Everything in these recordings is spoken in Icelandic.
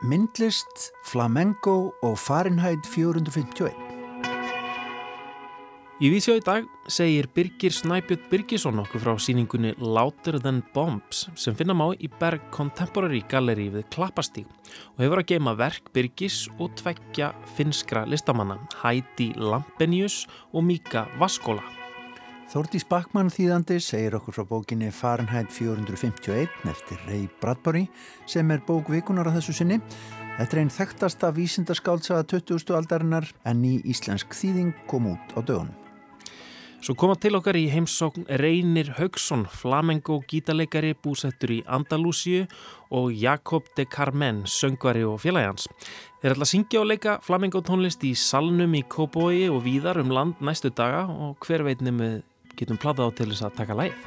myndlist, flamenco og Fahrenheit 451. Í vísjá í dag segir Birgir Snæbjörn Birgisson okkur frá síningunni Louder Than Bombs sem finna má í Berg Contemporary Gallery við Klappastíg og hefur að geima verk Birgis og tveggja finskra listamanna Heidi Lampenius og Mika Vaskola. Þórtís Bakmann þýðandi segir okkur frá bókinni Fahrenheit 451 eftir Ray Bradbury sem er bók vikunar á þessu sinni. Þetta er einn þekktasta vísindaskáltsaða 20. aldarinnar en ný íslensk þýðing kom út á dögunum. Svo koma til okkar í heimsókn Reynir Haugsson, flamengo gítarleikari búsettur í Andalúsíu og Jakob de Carmen, söngvari og félagans. Þeir ætla að syngja og leika flamengo tónlist í salnum í Kóboi og víðar um land næstu daga og hver veitnum við getum plata á til þess að taka læð.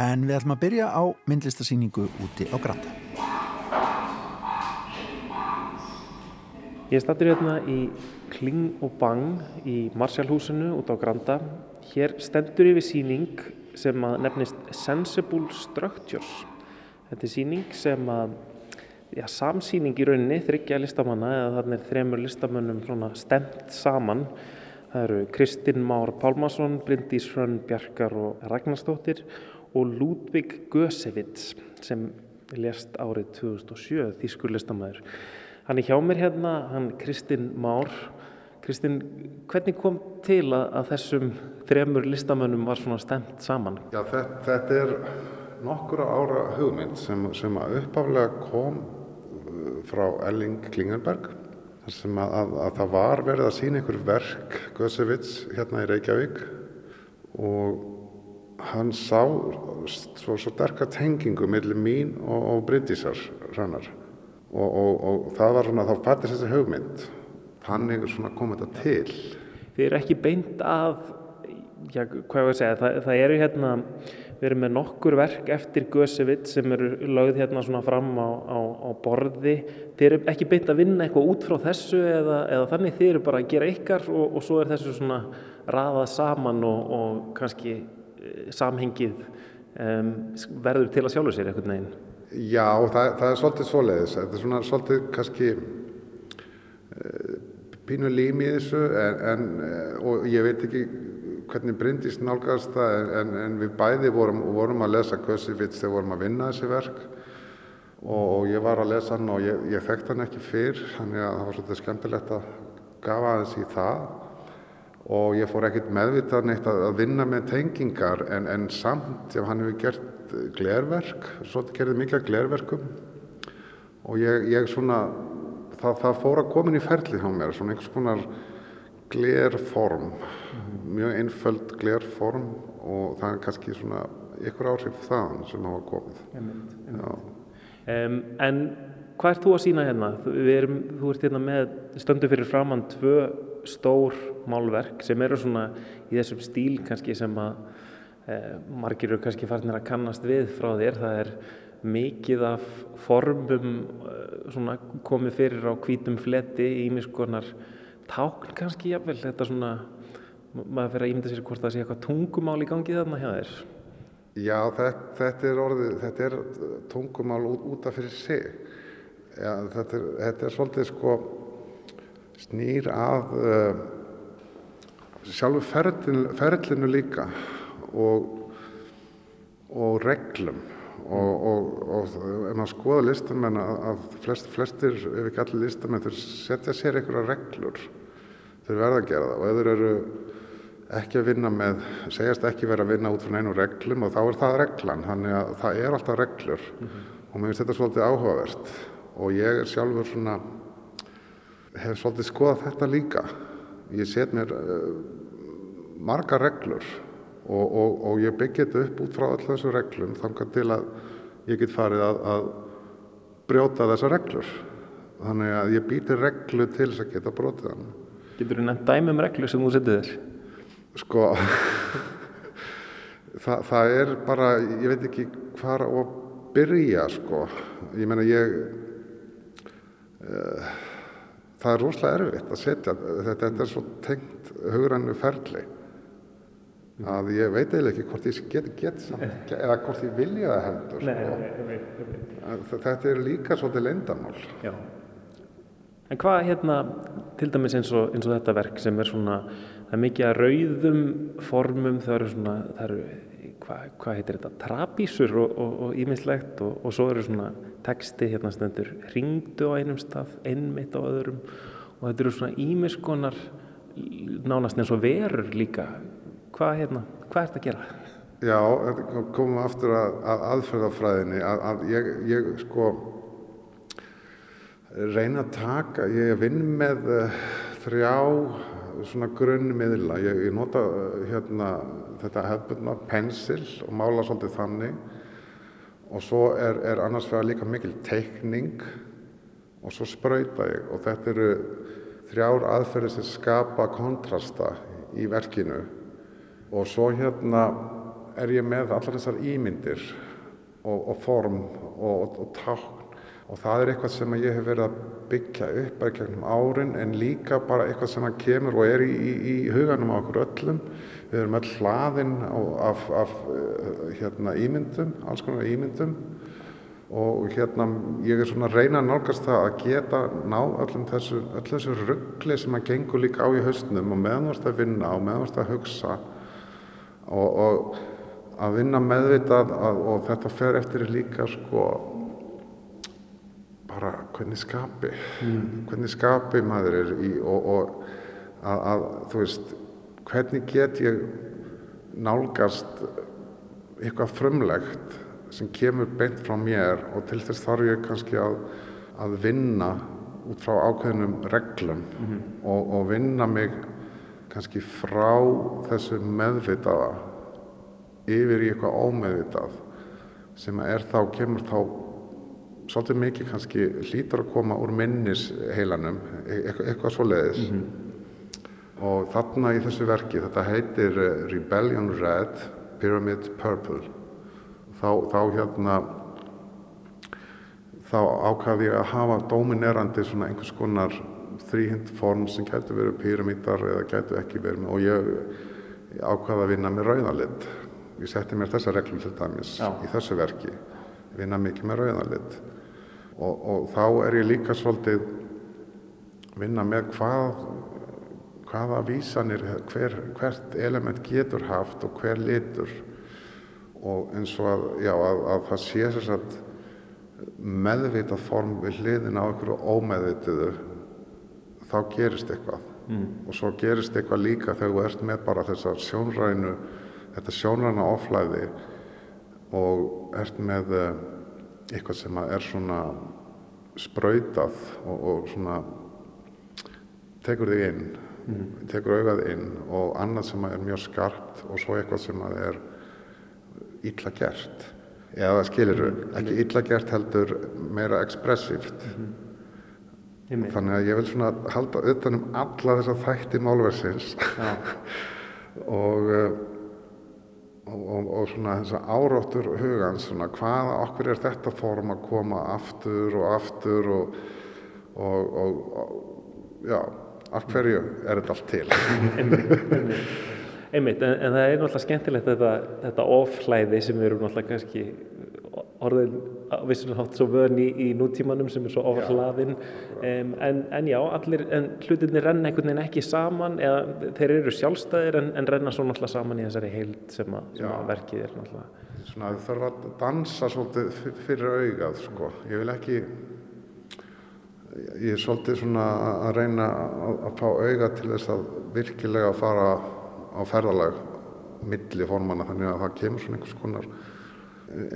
En við ætlum að byrja á myndlistasýningu úti á Granda. Ég stættir hérna í Kling og Bang í Marsjálfhúsinu út á Granda Hér stendur yfir síning sem að nefnist Sensible Structures. Þetta er síning sem að, já, samsíning í rauninni, þryggja listamanna eða þarna er þremur listamönnum stemt saman. Það eru Kristinn Már Pálmarsson, Bryndís Hrönn Bjarkar og Ragnarstóttir og Ludvig Gösevits sem lest árið 2007, þýskur listamæður. Hann er hjá mér hérna, hann Kristinn Már Kristinn, hvernig kom til að, að þessum þremur listamönnum var svona stemt saman? Já, þetta, þetta er nokkura ára hugmynd sem, sem uppaflega kom uh, frá Elling Klingenberg sem að, að, að það var verið að sína einhver verk Gösevits hérna í Reykjavík og hann sá svo, derka tengingu millir mín og, og Bryndísar rannar og, og, og það var svona, þá fættist þessi hugmynd. Þannig kom þetta til. Þið eru ekki beint að já, hvað ég var að segja, það, það eru hérna við erum með nokkur verk eftir Gösevit sem eru lögð hérna svona fram á, á, á borði. Þið eru ekki beint að vinna eitthvað út frá þessu eða, eða þannig? Þið eru bara að gera ykkar og, og svo er þessu svona raðað saman og, og kannski e, samhengið um, verður til að sjálfu sér eitthvað neginn Já, það, það er svolítið svoleiðis. Þetta er svona svolítið kannski uh, pínu lím í þessu en, en, eh, og ég veit ekki hvernig Bryndís nálgast það en, en við bæði vorum, vorum að lesa Kösifits þegar vorum að vinna þessi verk. Og, ég var að lesa hann og ég, ég þekkt hann ekki fyrr þannig að það var svolítið skemmtilegt að gafa aðeins í það. Og ég fór ekkert meðvitað neitt að, að vinna með tengingar en samt ef hann hefur gert glerverk, svolítið gerði mikla glerverkum. Og ég, ég svona það, það fór að komin í ferli hjá mér, svona einhvers konar glerform, mjög einföld glerform og það er kannski svona ykkur áhrif þaðan sem hafa komið. Einmitt, einmitt. Um, en hvað ert þú að sína hérna? Erum, þú ert hérna með stöndu fyrir framann tvö stór málverk sem eru svona í þessum stíl kannski sem að eh, margir eru kannski farnir að kannast við frá þér. Það er mikið af formum uh, komið fyrir á hvítum fletti í miskonar tákn kannski jafnvel þetta svona, maður fyrir að ímynda sér hvort það sé eitthvað tungumál í gangi þarna hjá þér. Já, þetta, þetta er orðið, þetta er tungumál út, út af fyrir sig. Já, þetta er, þetta er svolítið sko snýr að uh, sjálfu ferlinu, ferlinu líka og, og reglum. Og, og, og ef maður skoða listamenn að flest, flestir, ef ekki allir listamenn þurr setja sér einhverja reglur. Þurr verða að gera það. Og ef þeir eru ekki að vinna með segjast ekki verið að vinna út frá einu reglum og þá er það reglan, þannig að það er alltaf reglur. Mm -hmm. og mér finnst þetta svolítið áhugavert. Og ég er sjálfur svona hef svolítið skoðað þetta líka. Ég set mér uh, marga reglur og, og, og ég byggja þetta upp út frá alltaf þessu reglum þangar til að ég get farið að, að brjóta þessar reglur. Þannig að ég býtir reglu til þess að geta brotið hann. Getur þú nefnt dæmi um reglu sem þú setið þér? Sko það, það er bara ég veit ekki hvað að byrja sko. Ég menna ég uh, það er rosalega erfitt að setja þetta, þetta er svo tengt hugrannu ferli að ég veit eiginlega ekki hvort ég get, get samt, eða hvort ég vilja það heldur sko. þetta er líka svolítið leindamál Já, En hvað hérna, til dæmis eins og, eins og þetta verk sem er svona, það er mikið að rauðum formum, það eru svona, það eru, hvað, hvað heitir þetta, trapísur og ímislegt og, og, og svo eru svona texti hérna stendur, ringdu á einum stað, einmitt á öðrum og þetta eru svona ímiskonar nánast eins og verur líka. Hvað hérna, hvað er þetta að gera? Já, komum við aftur að, að aðferðafræðinni, að, að ég, ég sko reyna að taka, ég vinn með uh, þrjá svona grunnmiðla, ég, ég nota uh, hérna þetta hefðbundna pensil og mála svolítið þannig. Og svo er, er annars vegar líka mikil teikning og svo spröyta ég. Og þetta eru þrjár aðferðir sem skapa kontrasta í verkinu. Og svo hérna er ég með allar þessar ímyndir og, og form og, og, og tákn og það er eitthvað sem ég hef verið að byggja upp bara gegnum árin en líka bara eitthvað sem kemur og er í, í, í huganum á okkur öllum. Við erum öll hlaðinn af, af eh, hérna, ímyndum alls konar ímyndum. Og hérna ég er svona að reyna að nálgast það að geta ná öllum þessu, öllum þessu ruggli sem að gengur líka á í hausnum og meðanvart að vinna og meðanvart að hugsa og, og að vinna meðvitað að, og þetta fer eftir líka sko bara hvernig skapi mm. hvernig skapi maður er í og, og að, að þú veist hvernig get ég nálgast eitthvað frumlegt sem kemur beint frá mér og til þess þarf ég kannski að, að vinna út frá ákveðnum reglum mm -hmm. og, og vinna mig kannski frá þessu meðvitaða yfir í eitthvað ómeðvitað sem er þá, kemur þá svolítið mikið kannski hlýtar að koma úr minnisheilanum, eitthvað, eitthvað svo leiðis. Mm -hmm. Og þarna í þessu verki, þetta heitir eh, Rebellion Red, Pyramid Purple. Þá, þá hérna, þá ákvaði ég að hafa dominerandi svona einhvers konar þrýhind form sem getur verið pyramítar eða getur ekki verið og ég, ákvaði að vinna með rauðanlitt. Ég setti mér þessa reglum til dæmis Já. í þessu verki, vinna mikið með rauðanlitt og, og þá er ég líka svolítið vinna með hvað hvaða vísanir hver, hvert element getur haft og hver litur og eins og að, já, að, að það sé þess að meðvitað form við hliðin á einhverju ómeðvituðu þá gerist eitthvað mm. og svo gerist eitthvað líka þegar þú ert með bara þessar sjónrænu þetta sjónræna oflæði og ert með eh, eitthvað sem er svona sprautað og, og svona tekur þig inn mm. tekur augað inn og annað sem er mjög skarpt og svo eitthvað sem er illa gert eða skilir mm. ekki illa gert heldur meira ekspressíft mm -hmm. þannig að ég vil svona halda utanum alla þessa þætti málversins og eh, og, og, og svona þess að áróttur hugans svona hvaða okkur er þetta form að koma aftur og aftur og, og já, af hverju er þetta allt til einmitt, einmitt. einmitt en, en það er náttúrulega skemmtilegt þetta, þetta oflæði sem við erum náttúrulega kannski orðin vissulega hátt svo vörn í, í nútímanum sem er svo oflaðinn um, en, en já, allir, en hlutinni renna einhvern veginn ekki saman eða þeir eru sjálfstæðir en, en renna svo náttúrulega saman í þessari heild sem, að, sem að verkið er náttúrulega. Svona það þarf að dansa svolítið fyrir augað sko, ég vil ekki ég er svolítið svona að reyna að, að fá augað til þess að virkilega fara á ferðalag milli formana þannig að það kemur svona einhvers konar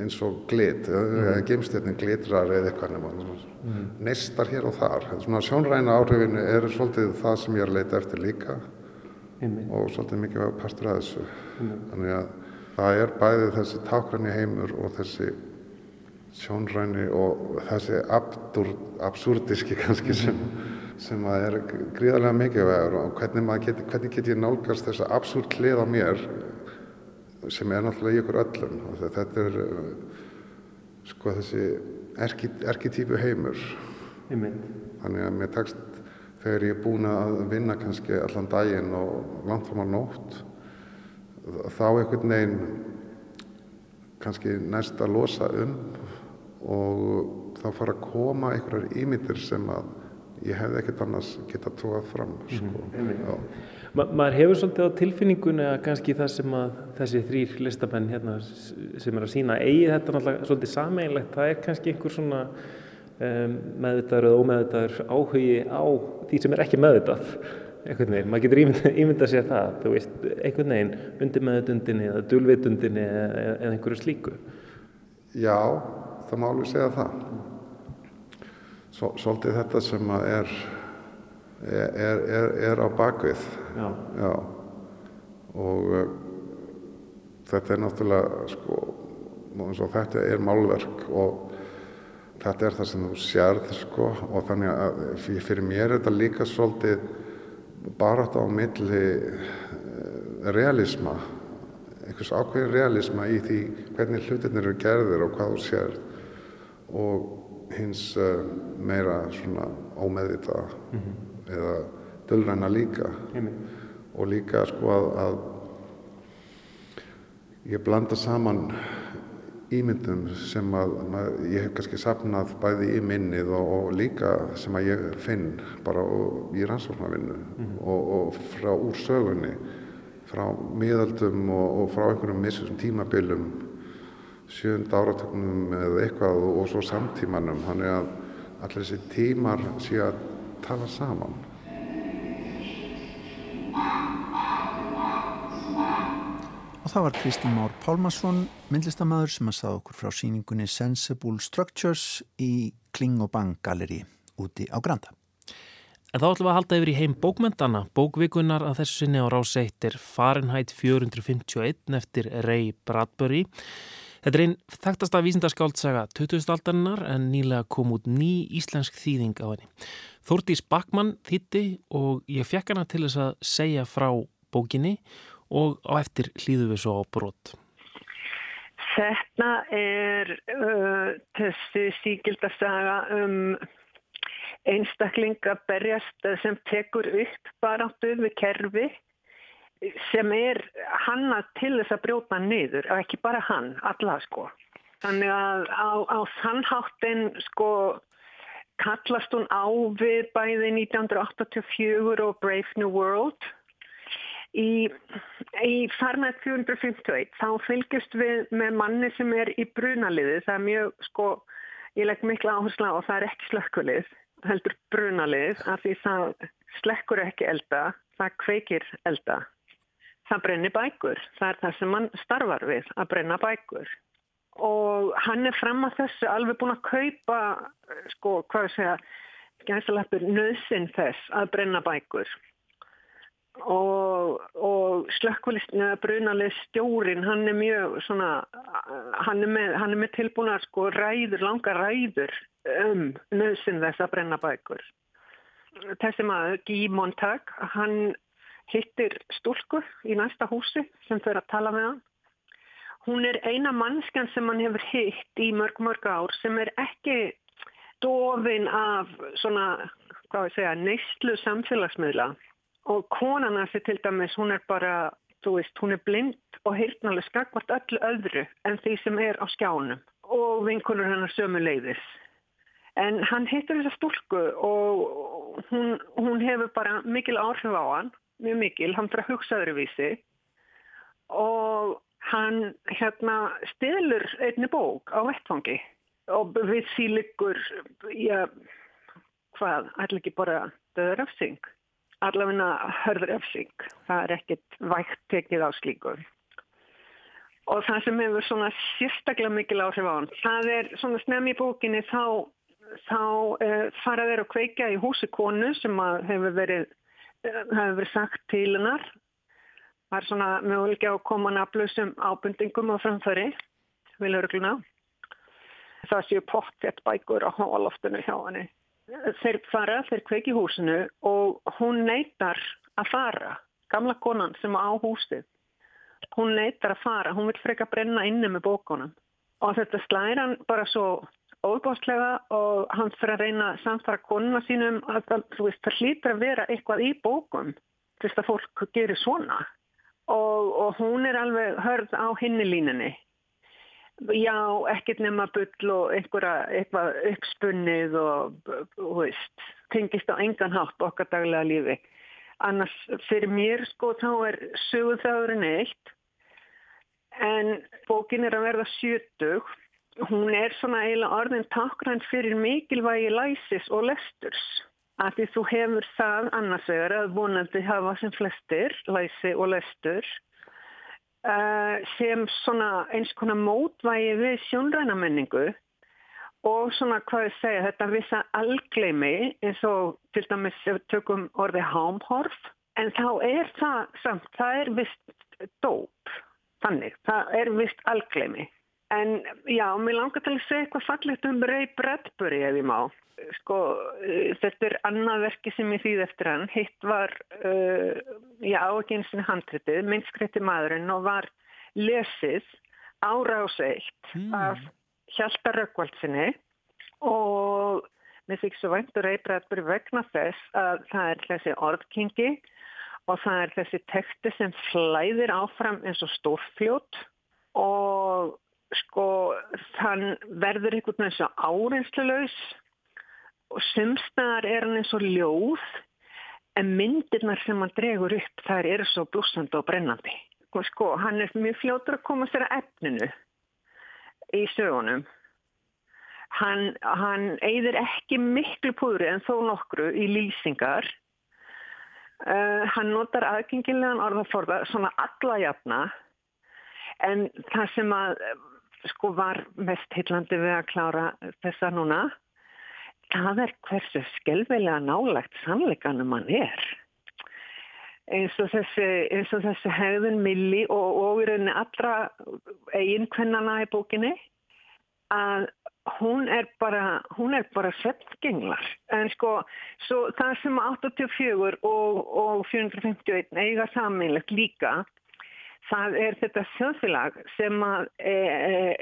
eins og glit, mm. geimstjarnin glitrar eða eitthvað nema mm. neistar hér og þar svona sjónræna áhrifinu er svolítið það sem ég er að leita eftir líka mm. og svolítið mikið partur að þessu þannig að það er bæðið þessi tákræni heimur og þessi sjónræni og þessi absúrdíski kannski sem, sem að er gríðarlega mikið vegar og hvernig, get, hvernig get ég nálgast þessa absúrd klið á mér sem er náttúrulega í ykkur öllum. Þetta er uh, sko þessi erketýpu heimur. Þannig að mér tekst þegar ég er búin að vinna kannski allan daginn og langt fram á nótt þá einhvern veginn kannski næst að losa um og þá fara að koma einhverjar ímyndir sem að ég hefði ekkert annars getað tóað fram sko. mm. Ma maður hefur svolítið á tilfinningunni að kannski það sem að þessi þrýr listamenn hérna, sem er að sína eigi þetta náttúrulega svolítið sameinlegt það er kannski einhver svona um, meðvitaður eða ómeðvitaður áhugi á því sem er ekki meðvitað. Einhvern veginn, maður getur ímynda, ímynda sér það þú veist, einhvern veginn undir meðvitundinni eða dulvitundinni eða, eða einhverju slíku. Já, það má alveg segja það Svolítið þetta sem er, er, er, er á bakvið. Já. Já. Og uh, þetta er náttúrulega, sko, þetta er málverk og þetta er það sem þú sérð, sko, og þannig að fyrir mér er þetta líka svolítið barátt á milli uh, realisma, einhvers ákveðin realisma í því hvernig hlutinir eru gerðir og hvað þú sérð og hins uh, meira svona ómeðvita mm -hmm. eða dölræna líka Heimi. og líka sko að, að ég blanda saman ímyndum sem að mað, ég hef kannski sapnað bæði í minnið og, og líka sem að ég finn bara og, í rannsóknarvinnu mm -hmm. og, og frá úr sögunni frá miðaldum og frá einhverjum missum tímabilum sjönda áratöknum eða eitthvað og svo samtímanum þannig að allir þessi tímar sé að tala saman Og það var Kristinn Már Pálmarsson myndlistamæður sem að sagða okkur frá síningunni Sensible Structures í Kling og Bang Galleri úti á Granda En þá ætlum við að halda yfir í heim bókmyndana. Bókvikunar að þessu sinni á ráseitt er Fahrenheit 451 eftir Ray Bradbury. Þetta er einn þekktasta vísindaskáltsaga 2000. aldarinnar en nýlega kom út ný íslensk þýðing á henni. Þórtís Bakmann þýtti og ég fekk hana til þess að segja frá bókinni og á eftir hlýðu við svo á brot. Þetta er uh, þessi síkildasaga um einstakling að berjast sem tekur upp baráttu við kerfi sem er hanna til þess að brjóta niður, ekki bara hann, alla sko. Þannig að á, á þannháttin sko kallast hún á við bæði 1984 og Brave New World. Í, í Farnætt 451 þá fylgjast við með manni sem er í brunaliði. Það er mjög sko, ég legg mikla áhersla og það er ekki slökkulið, heldur brunalið af því það slekkur ekki elda, það kveikir elda það brennir bækur. Það er það sem hann starfar við, að brenna bækur. Og hann er fram að þessu alveg búin að kaupa, sko, hvað ég segja, gæðsalappur nöðsinn þess að brenna bækur. Og, og slökkvælistinu að brunalið stjórin, hann er mjög svona, hann er með, hann er með tilbúna sko ræður, langa ræður um nöðsinn þess að brenna bækur. Þessi maður, Guy Montag, hann hittir stúlku í næsta húsi sem fyrir að tala með hann. Hún er eina mannskan sem hann hefur hitt í mörg mörg ár sem er ekki dofin af svona, hvað ég segja, neistlu samfélagsmiðla og konan þessi til dæmis, hún er bara, þú veist, hún er blind og hirtnalega skakvart öllu öðru en því sem er á skjánum og vinkunur hennar sömu leiðis. En hann hittir þessa stúlku og hún, hún hefur bara mikil áhrif á hann mjög mikil, hann fyrir að hugsa öðruvísi. Og hann hérna stilur einni bók á vettfangi og við sílikur já, hvað, allir ekki bara döðrafsing, allavegna hörðrafsing, það er ekkit vægt tekið á slíkur og það sem hefur svona sérstaklega mikil áhrif á hann, það er svona snem í bókinni þá, þá uh, fara þeir að kveika í húsi konu sem hefur verið það hefur verið sagt til hennar. Er svona mögulega að koma nafnlausum ábundingum á framfæri, viljaurgluna. Það séu pottett bækur á hóloftinu hjá henni. Þeir fara, þeir kveiki húsinu og hún neytar að fara. Gamla konan sem á húsið, hún neytar að fara. Hún vil freka brenna inni með bókunum. Og þetta slæðir hann bara svo óbástlega og hann fyrir að reyna samfara konuna sínum að veist, það hlýtur að vera eitthvað í bókum fyrst að fólk gerir svona og, og hún er alveg hörð á hinnilínunni já, ekkert nema bull og einhverja, uppspunnið og, og veist, tengist á engan hátt okkar daglega lífi. Annars fyrir mér sko þá er söguð þáðurinn eitt en bókin er að verða sjötug. Hún er svona eiginlega orðin takkrænt fyrir mikilvægi læsis og lesturs. Af því þú hefur það annars vegar að vonandi hafa sem flestir læsi og lestur uh, sem svona eins konar mótvægi við sjónræna menningu og svona hvað ég segja þetta vissa algleimi eins og til dæmis tökum orði hámhorf en þá er það samt, það er vist dóp þannig, það er vist algleimi en já, mér langar til að segja eitthvað fallegt um Ray Bradbury ef ég má. Sko, þetta er annað verki sem ég þýð eftir hann. Hitt var, uh, já, ekki eins og handritið, minnskritti maðurinn og var lesið ára á seitt mm. af Hjalta Rökkvaldsinni og mér fikk svo væntur reybraðbur vegna þess að það er þessi orðkingi og það er þessi teksti sem flæðir áfram eins og stórfljót. Og sko þann verður einhvern veginn svo áreinslulegs og sumstaðar er hann eins og ljóð en myndirnar sem hann dregur upp þær eru svo blúsandi og brennandi og sko hann er mjög fljótur að koma sér að efninu í sögunum. Hann, hann eigðir ekki miklu púðri en þó nokkru í lýsingar. Uh, hann notar aðgengilegan orðaforða svona alla jafna en það sem að sko var mest heillandi við að klára þessa núna það er hversu skelvelega nálagt sannleikanum hann er eins og þessi, eins og þessi hefðun milli og, rauninni allra eiginkvennana í bókinni að hún er bara, bara sveppgenglar. En sko, það sem 84 og, og 451 eiga saminlegt líka, það er þetta þjóðfélag sem er, e,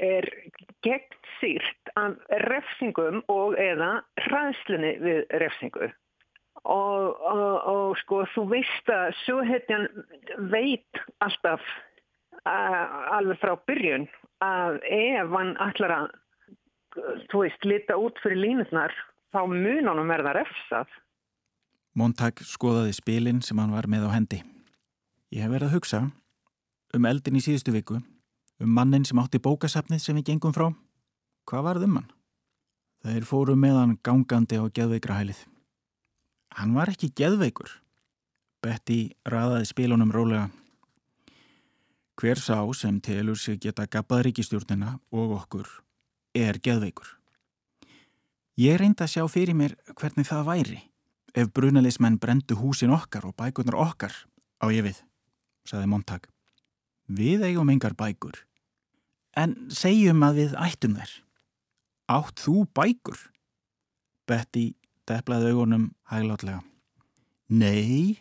er gegn sírt af refsingum og eða hraðslunni við refsingu. Og, og, og sko þú veist að sjóhetjan veit alltaf alveg frá byrjun að ef hann ætlar að þú veist lita út fyrir línutnar þá mun hann verða refsað. Montag skoðaði spilin sem hann var með á hendi. Ég hef verið að hugsa um eldin í síðustu viku um mannin sem átti bókasafnið sem við gengum frá Hvað varð um hann? Þeir fóru meðan gangandi á geðveikra hælið Hann var ekki geðveikur. Betty raðaði spilunum rólega. Hver sá sem telur sig geta gabbað ríkistjórnina og okkur er geðveikur. Ég reyndi að sjá fyrir mér hvernig það væri ef brunalismenn brendu húsin okkar og bækurnar okkar á ég við, saði Montag. Við eigum engar bækur, en segjum að við ættum þær. Átt þú bækur? Betty deplaði augunum hæglátlega. Nei,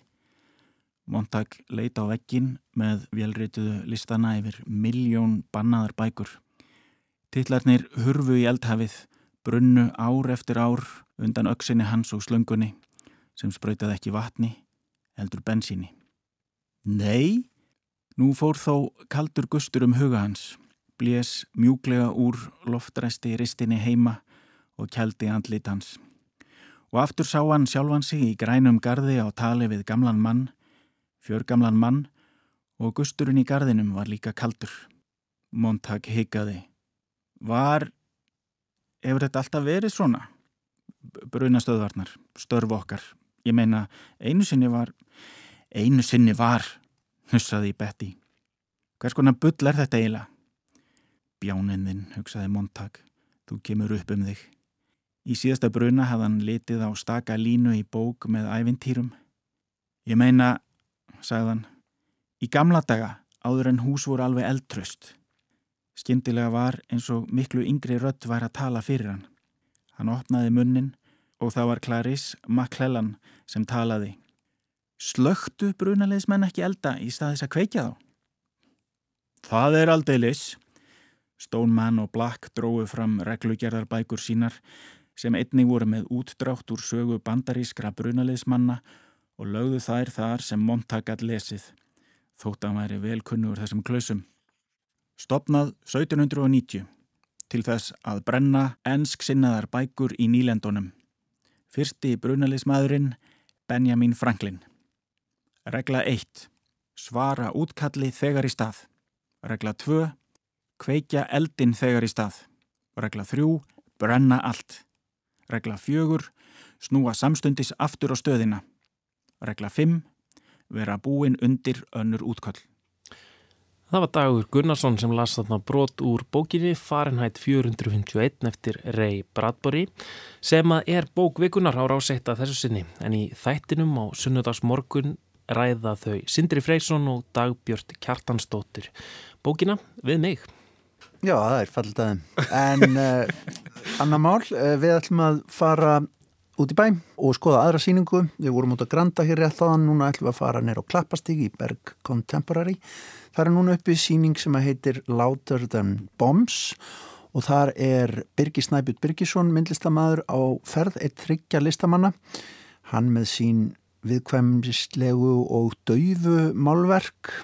Montag leita á vekkin með velrituðu listana yfir miljón bannaðar bækur. Tittlarnir hurfu í eldhafið, brunnu ár eftir ár undan auksinni hans og slöngunni sem spröytið ekki vatni, heldur bensíni. Nei, nú fór þó kaldur gustur um huga hans, blés mjúglega úr loftræsti ristinni heima og kældi andlit hans og aftur sá hann sjálfan sig í grænum gardi á tali við gamlan mann, fjörgamlan mann og gusturinn í gardinum var líka kaldur. Montag higgaði. Var, hefur þetta alltaf verið svona? Brunastöðvarnar, störf okkar. Ég meina, einu sinni var, einu sinni var, hussaði Betty. Hvers konar bull er þetta eiginlega? Bjáninn, hugsaði Montag, þú kemur upp um þig. Í síðasta bruna hafðan litið á staka línu í bók með ævintýrum. Ég meina, sagðan, í gamla daga áður en hús voru alveg eldtröst. Skyndilega var eins og miklu yngri rött væri að tala fyrir hann. Hann opnaði munnin og það var Clarice MacClellan sem talaði. Slögtu brunalegismenn ekki elda í staðis að kveikja þá? Það er aldrei lis. Stoneman og Black dróðu fram reglugjörðarbækur sínar sem einnig voru með útdrátt úr sögu bandarískra brunaliðsmanna og lögðu þær þar sem Montag að lesið, þótt að væri velkunnugur þessum klausum. Stopnað 1790 til þess að brenna ensk sinnaðar bækur í nýlendunum. Fyrsti brunalismæðurinn Benjamin Franklin. Regla 1. Svara útkalli þegar í stað. Regla 2. Kveikja eldin þegar í stað. Regla 3. Brenna allt. Regla 4. Snúa samstundis aftur á stöðina. Regla 5. Vera búin undir önnur útköll. Það var Dagur Gunnarsson sem las þarna brot úr bókinni Fahrenheit 451 eftir Ray Bradbury sem að er bókvikunar á ráseitt að þessu sinni en í þættinum á sunnudagsmorgun ræða þau Sindri Freysson og Dagbjörn Kjartansdóttir. Bókina við mig. Já, það er fallit aðeins. En uh, annar mál, uh, við ætlum að fara út í bæ og skoða aðra síningu. Við vorum út að granda hér rétt aðan, núna ætlum við að fara neyra á Klappastík í Berg Contemporary. Það er núna uppi síning sem heitir Louder Than Bombs og þar er Birgir Snæbjörn Birgisson, myndlistamæður á ferð eitt þryggja listamanna. Hann með sín viðkvæmslegu og daufu málverk.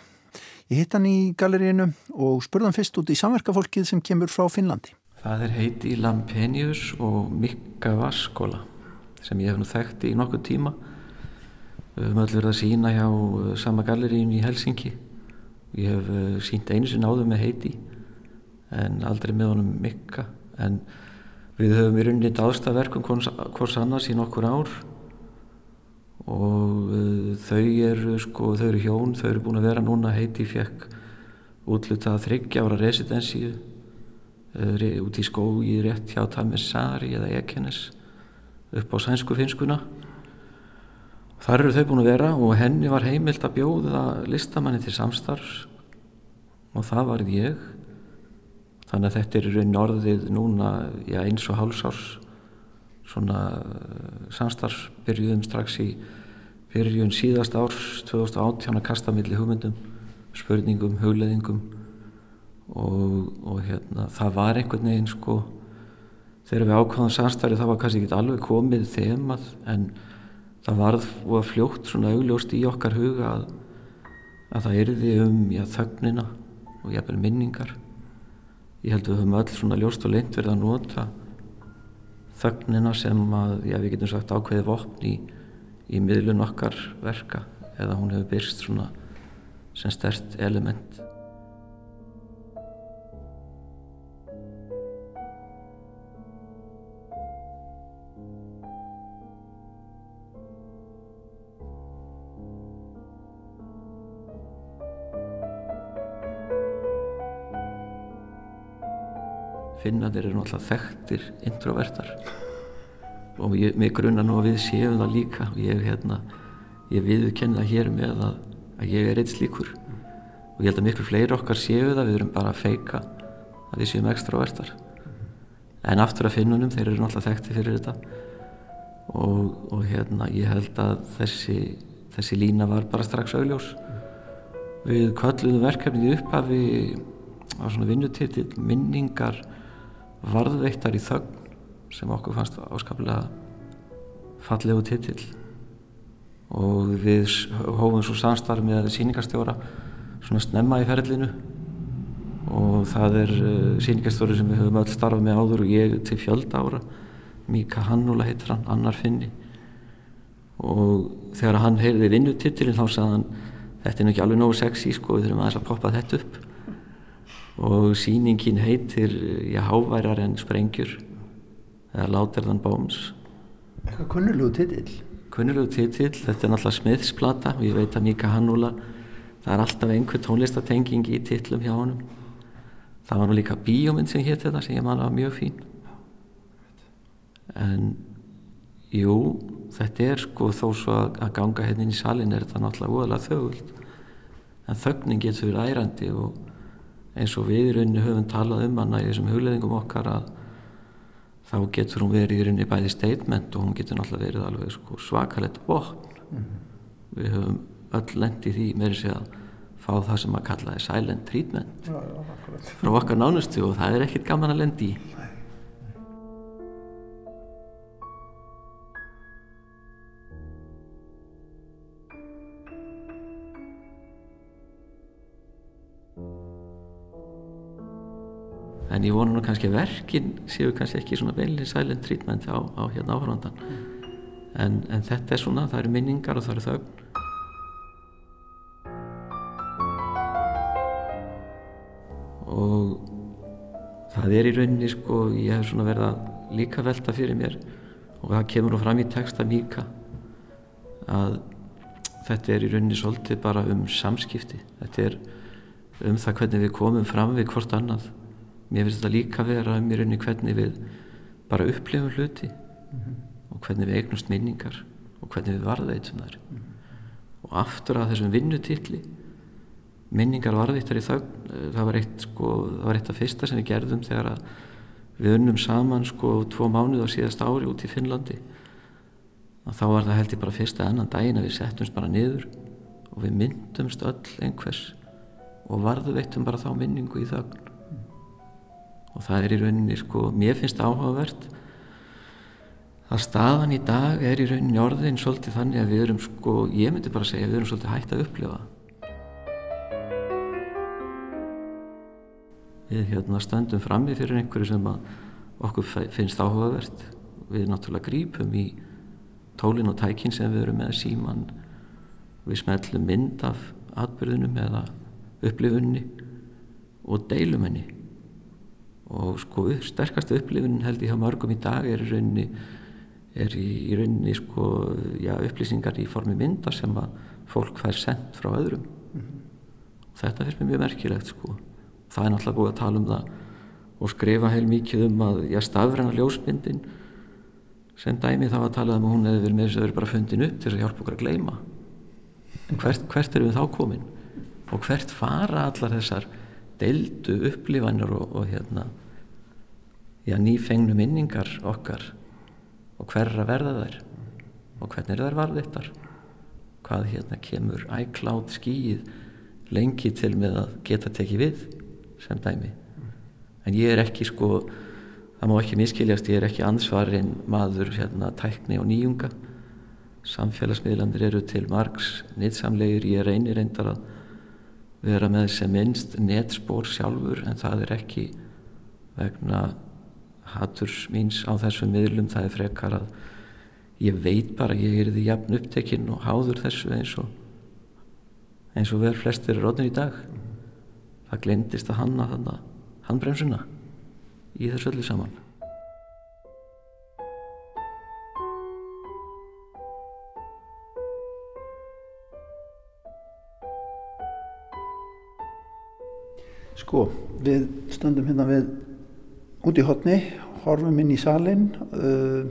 Ég hitt hann í galerínu og spurðan fyrst út í samverkafólkið sem kemur frá Finnlandi. Það er heiti Lampenius og Mikka Vaskóla sem ég hef nú þekkt í nokkuð tíma við höfum öll verið að sína hjá uh, sama gallerín í Helsingi ég hef uh, sínt einu sem náðu með heiti en aldrei með honum mikka en við höfum í rauninni dáðstaverkum hvors annars í nokkur ár og uh, þau eru sko, þau eru hjón þau eru búin að vera núna heiti fekk útlutað þryggja ára residensíu uh, út í skói rétt hjá Tamessari eða Ekenes upp á sænsku finskuna. Þar eru þau búin að vera og henni var heimilt að bjóða listamanni til samstarfs og það varð ég. Þannig að þetta er raun orðið núna já, eins og hálsárs svona uh, samstarfsbyrjuðum strax í byrjun síðast árs 2018 að kasta millir hugmyndum spurningum, hugleðingum og, og hérna það var einhvern veginn sko þegar við ákváðum samstæri það var kannski ekki alveg komið þemað en það varð og fljótt svona augljóst í okkar huga að, að það erði um já, þögnina og jafnvel minningar. Ég held að við höfum öll svona ljóst og leint verið að nota þögnina sem að já, við getum sagt ákveði vopn í, í miðlun okkar verka eða hún hefur byrst svona sem stert element finnandir eru náttúrulega þekktir introvertar. Og ég, mig grunna nú að við séum það líka. Og ég, hérna, ég viðkenna hér með að, að ég er eitt slíkur. Og ég held að miklu fleiri okkar séu það. Við erum bara að feika að við séum extrovertar. En aftur að finnunum þeir eru náttúrulega þekkti fyrir þetta. Og, og hérna ég held að þessi, þessi lína var bara strax augljós. Við kölluðum verkefnið upp að við á svona vinnutitil minningar varðveittar í þögn sem okkur fannst áskaplega fallegu titill. Og við hófum svo samstarf með síningarstjóra svona snemma í ferlinu. Og það er eh, síningarstjóri sem við höfum öll starfað með áður og ég til fjölda ára. Míka Hannúla heitir hann, annar finni. Og þegar hann heyrði vinnutitilinn þá sagði hann þetta er ekki alveg nógu sexy sko við þurfum aðeins að poppa þetta upp og síningin heitir já, háværar en sprengjur eða Láterðan Bóms Eitthvað kunnulegu titill. Kunnulegu titill, þetta er náttúrulega smiðsplata og ég veit að Míka Hannúla það er alltaf einhver tónlistatenging í tillum hjá honum. Það var nú líka bíómynd sem hétt þetta sem ég manna var mjög fín. En jú, þetta er sko þó svo að ganga hérna inn í salin er þetta náttúrulega úðalega þögult. En þögnin getur ærandi og eins og við í rauninni höfum talað um hana í þessum hugleðingum okkar að þá getur hún verið í rauninni bæði statement og hún getur náttúrulega verið alveg sko svakalett botn mm -hmm. við höfum öll lendið því með þess að fá það sem að kalla það silent treatment já, já, frá okkar nánustu og það er ekkit gaman að lendi í en ég vona nú kannski að verkin séu kannski ekki svona velin silent treatment á, á hérna áhrandan en, en þetta er svona, það eru minningar og það eru þögn. Og það er í rauninni sko, ég hef svona verið að líka velta fyrir mér og það kemur nú fram í texta líka að þetta er í rauninni svolítið bara um samskipti. Þetta er um það hvernig við komum fram við hvort annað mér finnst þetta líka vera um í rauninni hvernig við bara upplifum hluti mm -hmm. og hvernig við eignumst minningar og hvernig við varðveitum þar mm -hmm. og aftur að þessum vinnutilli minningar varðvittar í þau það var eitt sko, það var eitt af fyrsta sem við gerðum þegar að við unnum saman sko tvo mánuð á síðast ári út í Finnlandi að þá var það held ég bara fyrsta ennan daginn að við settumst bara niður og við myndumst öll einhvers og varðveittum bara þá minningu í þögn og það er í rauninni sko, mér finnst áhugavert að staðan í dag er í rauninni orðin svolítið þannig að við erum sko, ég myndi bara segja við erum svolítið hægt að upplifa. Við hérna stöndum frammi fyrir einhverju sem okkur finnst áhugavert. Við náttúrulega grípum í tólin og tækin sem við erum með síman við smellum mynd af atbyrðunum eða upplifunni og deilum henni og sko sterkasta upplifun held ég hjá mörgum í dag er í rauninni er í, í rauninni sko já, upplýsingar í formi mynda sem að fólk fær sendt frá öðrum. Mm -hmm. þetta finnst mér mjög merkilegt sko. Það er náttúrulega búið að tala um það og skrifa heil mikið um að já stafræna ljósmyndin sem dæmi þá að tala um að hún hefði verið með þess að verið bara fundin upp til þess að hjálpa okkur að gleima en hvert, hvert erum við þá komin? Og hvert fara allar þessar deildu upplifanir og, og hérna já nýfengnu minningar okkar. Og hverra verða þær? Og hvernig er þær varðvittar hvað hérna kemur æklátt skýið lengi til með að geta tekið við sem dæmi? En ég er ekki sko það má ekki miskiljast, ég er ekki ansvarinn maður hérna tækni og nýjunga. Samfélagsmiðlandir eru til margs nýtsamlegir, ég reynir reyndar að vera með sem minnst netspór sjálfur en það er ekki vegna haturs míns á þessum miðlum, það er frekar að ég veit bara, ég er því jafn upptekinn og háður þessu eins og eins og verður flestir rótun í dag. Það glindist að hanna þannig handbremsuna í þessu öllu saman. Sko, við stöndum hérna við út í hotni, horfum inn í salin uh,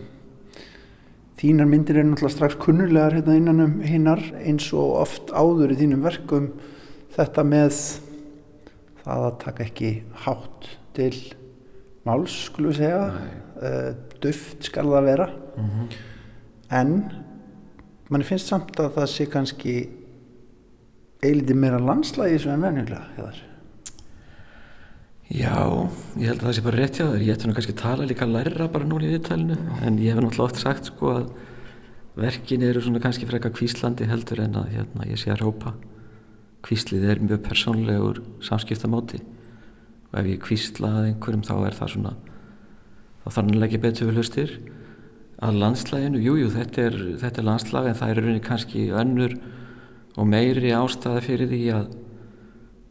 þínar myndir er náttúrulega strax kunnulegar hérna innan um hinnar eins og oft áður í þínum verkum. Þetta með það að taka ekki hátt til máls, skulum við segja. Uh, duft skal það vera. Mm -hmm. en mann finnst samt að það sé kannski eiliti meira landslægi sem er venjulega hefðar Já, ég held að það sé bara rétt hjá þér. Ég ætti nú kannski að tala líka að læra bara núna í viðtælinu en ég hef náttúrulega oft sagt sko að verkin eru svona kannski frekka kvíslandi heldur en að hérna, ég sé að rópa kvíslið er mjög persónlegur samskiptamóti og ef ég kvíslaði einhverjum þá er það svona þá þannig ekki betur við hlustir. Að landslæginu, jújú jú, þetta er, er landslag en það er rauninni kannski önnur og meiri ástæða fyrir því að,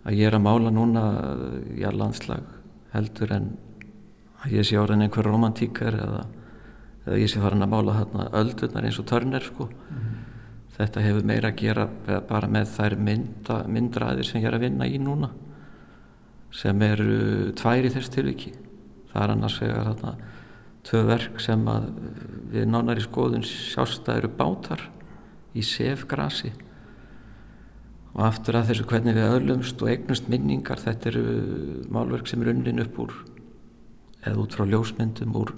að ég er að mála núna já landslag heldur en að ég sé en einhver romantíkar eða, eða ég sé farin að mála þarna öldurnar eins og törner sko. Mm -hmm. þetta hefur meira að gera bara með þær mynda, myndraðir sem ég er að vinna í núna sem eru tvær í þess tilviki. Það er annars vegar þarna tvö verk sem að við nánar í skoðun sjást að eru bátar í sefgrasi og aftur að þessu hvernig við öllumst og eignust minningar þetta eru málverk sem er unnin upp úr eða út frá ljósmyndum úr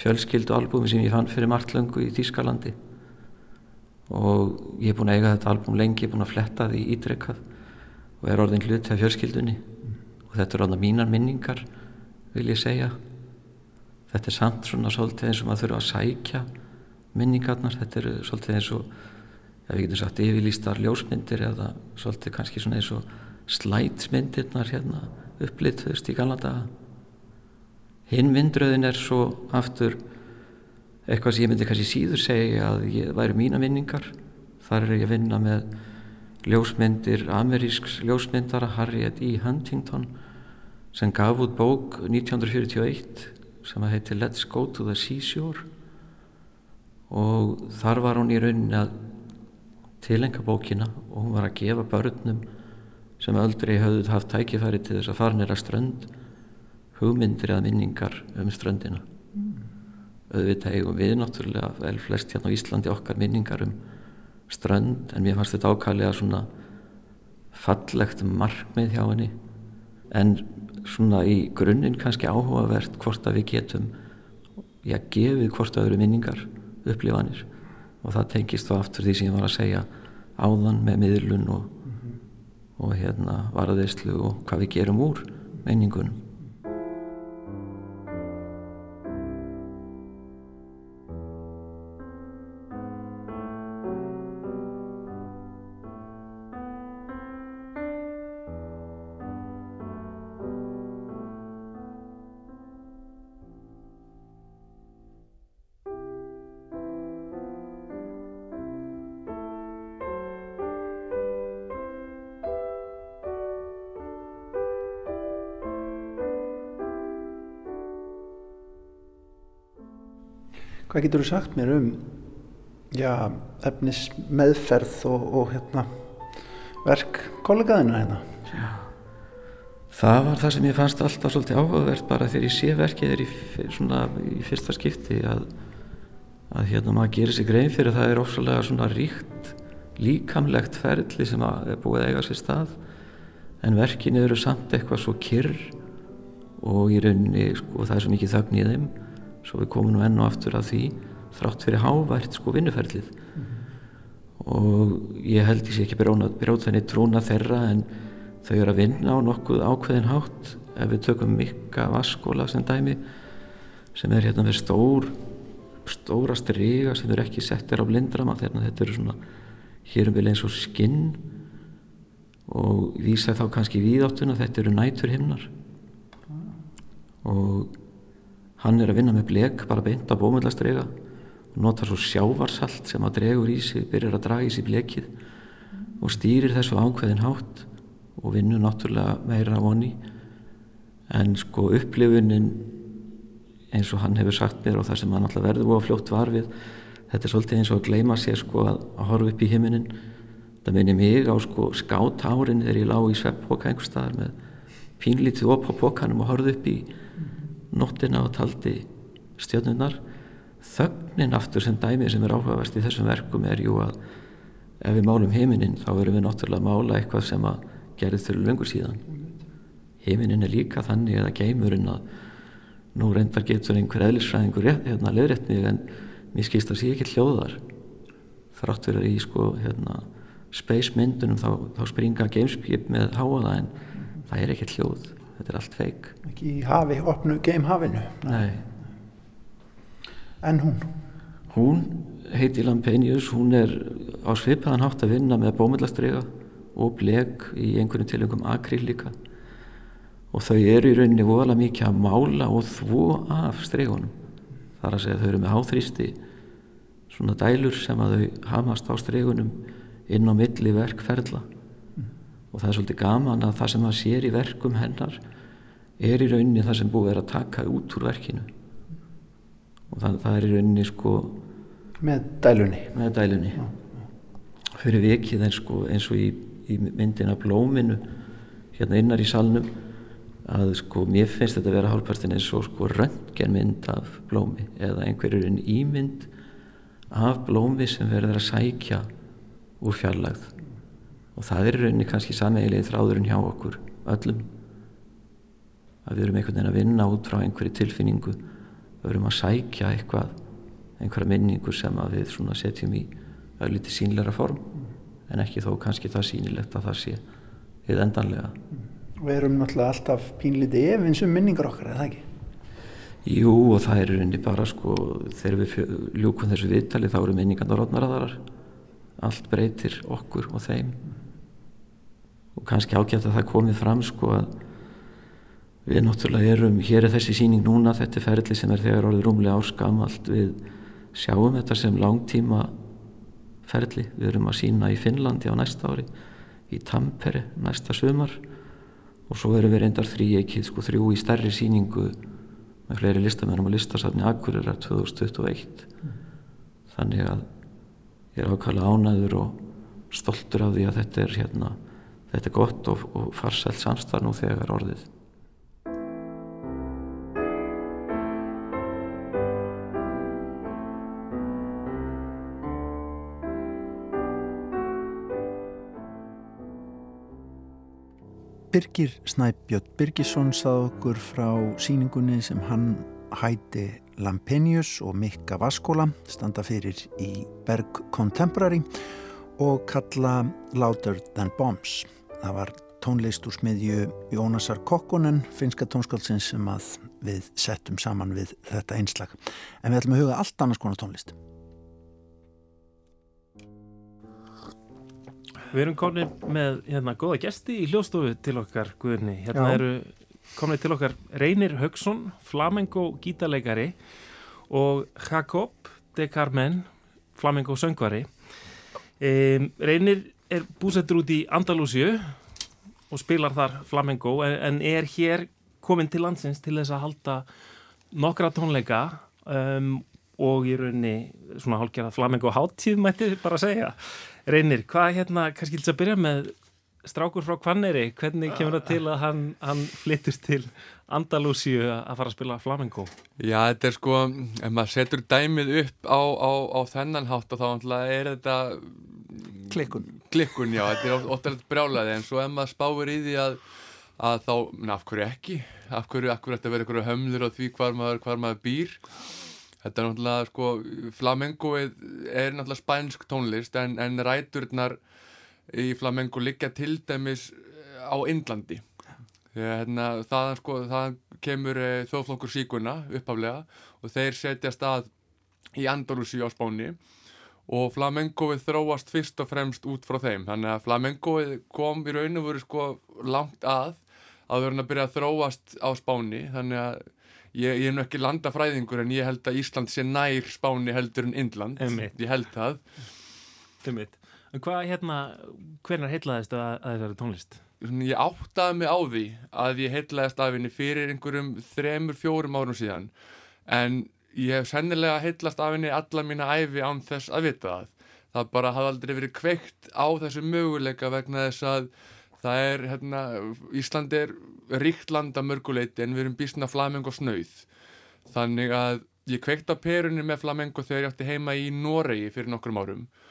fjölskyldu albúmi sem ég fann fyrir marglöngu í Þýskalandi. Og ég er búin að eiga þetta albúm lengi, ég er búin að fletta því ítrekkað og er orðin hlut af fjölskyldunni. Og þetta er ráðan mínar minningar vil ég segja. Þetta er samt svona svolítið eins og maður þurfa að sækja minningarnar þetta er svolítið eins og ef við getum sagt yfirlýstar ljósmyndir eða svolítið kannski svona eins og slætsmyndirnar hérna upplitðust í galanda hinn vindröðin er svo aftur eitthvað sem ég myndi kannski síður segja að ég væri mína minningar. Þar er ég að vinna með ljósmyndir amerísks ljósmyndara Harriet E. Huntington sem gaf út bók 1941 sem að heiti Let's Go to the Seashore. Og þar var hún í rauninni að tilenga bókina og hún var að gefa börnum sem öldri hafði haft tækifæri til þess að fara nýra strönd hugmyndir eða minningar um ströndina mm. auðvitað eigum við náttúrulega vel flest hérna á Íslandi okkar minningar um strönd en mér fannst þetta ákallega svona fallegt markmið hjá henni en svona í grunninn kannski áhugavert hvort að við getum já, gefið hvort að eru minningar upplifanir og það tengist þá aftur því sem ég var að segja áðan með miðlun og, mm -hmm. og hérna varðeislu og hvað við gerum úr menningunum Hvað getur þú sagt mér um já, efnis meðferð og, og hérna, verk kollegaðina hérna? Já. Það var það sem ég fannst alltaf svolítið áhugavert bara þegar ég sé verkið er í, svona, í fyrsta skipti að, að hérna maður gerir sig grein fyrir það er ofsalega svona ríkt líkamlegt ferli sem er búið að eiga sér stað en verkinu eru samt eitthvað svo kyrr og rauninni sko það er svo mikið þögn í þeim svo við komum nú enn og aftur að því þrátt fyrir hávært sko vinnuferlið. Mm -hmm. og ég held ég sé ekki bróð þenni trúna þeirra en þau eru að vinna á nokkuð ákveðin hátt. Ef við tökum mikka vaskóla sem dæmi sem er hérna með stór stóra stryga sem eru ekki settir á blindrama þegar þetta eru svona hérum vil eins og skinn. Og vísa þá kannski víðáttuna þetta eru nætur himnar og hann er að vinna með blek bara beint á bómöllastrega og notar svo sjávarsalt sem að dregur í sig byrjar að draga í sig blekið og stýrir þessu ákveðin hátt og vinnur náttúrulega meira á honni en sko upplifunin eins og hann hefur sagt mér og það sem hann alltaf verður og fljótt var við þetta er svolítið eins og að gleima sér sko að, að horfa upp í himinin það minnir mig á sko skátárin þegar ég lág í sveppboka einhver staðar með pínlítið op á bokanum og horfði upp í nóttina og taldi stjórnunar þögnin aftur sem dæmi sem er áhugaverst í þessum verkum er jú að ef við málum heiminin þá verum við náttúrulega að mála eitthvað sem að gerði þurru lengur síðan. Heiminin er líka þannig eða geymurinn að nú reyndar getur einhver eðlisfræðingur hérna leðrætt mig en mér skýrst að sé ekki hljóðar. Þrátt verið í sko hérna space myndunum þá, þá springa gameskip með háaða en það er ekki hljóð þetta er allt feik ekki í hafi, opnu geimhafinu nei. En hún? hún heiti Lampenius. Hún er á svipaðan hátt að vinna með bómiðlastriga og bleg í einhverjum tilöngum akríl líka. Og þau eru í rauninni vola mikið að mála og þvó af strigunum. Þar að segja að þau eru með háþrýsti svona dælur sem að þau hamast á strigunum inn á milli verkferðla og það er svolítið gaman að það sem það sér í verkum hennar er í rauninni það sem búið er að taka út úr verkinu. Og það, það er í rauninni sko með dælunni. með dælunni. Já, já. fyrir vikið eins, sko, eins og í, í myndina blóminu hérna innar í salnum að sko mér finnst þetta að vera hálfpartin eins og sko röntgenmynd af blómi eða einhverjur ímynd af blómi sem verður að sækja úr fjarlagð og það er rauninni kannski sameigilegið þráðurinn hjá okkur öllum. Að við erum einhvern veginn að vinna út frá einhverju tilfinningu. Við erum að sækja eitthvað einhverja minningu sem við setjum í auðviti sínleira form. En ekki þó kannski það sínilegt að það sé við endanlega. Við erum náttúrulega alltaf pínliti efins um minningar okkar, eða ekki? Jú og það er rauninni bara sko þegar við ljúkum þessu viðtali þá eru minningarna rótnaraðarar allt breytir okkur og þeim og kannski ágætt að það komið fram sko að við náttúrulega erum, hér er þessi síning núna, þetta er ferli sem er þegar orðið rúmlega áskamalt við sjáum þetta sem langtíma ferli. Við erum að sína í Finnlandi á næsta ári, í Tampere næsta sumar og svo erum við reyndar þrý ekkið, sko þrjú í stærri síningu með fleiri listamennum á listasafni Akureyrar 2021. Þannig að ég er ákvæmlega ánæður og stoltur af því að þetta er hérna, þetta gott og, og farsælt samstarf nú þegar orðið. Birgir Snæbjörn Birgisson sað okkur frá síningunni sem hann hæti Lampenius og Mikka Vaskóla standa fyrir í Berg Contemporary og kalla Louder Than Bombs. Það var tónlist úr smiðju Jónasar Kokkonen, finska tónskáldsins sem að við settum saman við þetta einslag. En við ætlum að huga allt annars konar tónlist. Við erum komin með hérna góða gesti í hljóstofu til okkar Guðurni. Hérna Já. eru komin til okkar Reynir Haugsson, flamenco gítarleikari og Jakob de Carmen, flamenco söngvari. Um, Reynir er búsettur út í Andalúsiu og spilar þar flamenco en, er hér komin til landsins til þess að halda nokkra tónleika um, og í rauninni svona hálfgerða flamenco háttíð mætti bara segja. Reynir, hvað hérna, kannski til að byrja með strákur frá Hvanneri, hvernig kemur það til að hann, hann flyttist til Andalúsíu að fara að spila flamenco? Já, þetta er sko, ef maður setur dæmið upp á, á, á þennan hátt og þá er þetta Klikkun. Klikkun, já, þetta er alltaf brjálaði en svo ef maður spáir í því að, að þá, na, af hverju ekki? Af hverju, af hverju ætti að vera einhverju hömlur á því hvar maður, hvar maður býr? Þetta er náttúrulega, sko, flamencoið er náttúrulega spænsk tónlist en, en ræturnar í flamenco liggja til dæmis á Indlandi. Hérna, það, sko, það kemur e, þjóðflokkur síkuna uppaflega og þeir setja stað í Andalúsi á Spáni og flamencoið þróast fyrst og fremst út frá þeim. Þannig að flamencoið kom í raun og veru sko langt að að verðin að byrja að þróast á Spáni. Þannig að ég, ég er nú ekki landafræðingur en ég held að Ísland sé nær Spáni heldur en Indland. Einmitt. Ég held það. Einmitt. Hvað hérna, hvernig heitlaðist að, að þessari tónlist? Ég áttaði mig á því að ég heitlaðist af henni fyrir einhverjum þremur, fjórum árum síðan en ég hef sennilega heitlast af henni alla mína æfi án þess að vita það. Það bara hafði aldrei verið kveikt á þessu möguleika vegna þess að það er, hérna, Ísland er ríkt land að mörguleiti en við erum býstna flamengo snauð. Þannig að ég kveikt á perunni með flamengo þegar ég átti heima í Noregi fyrir nokkrum árum og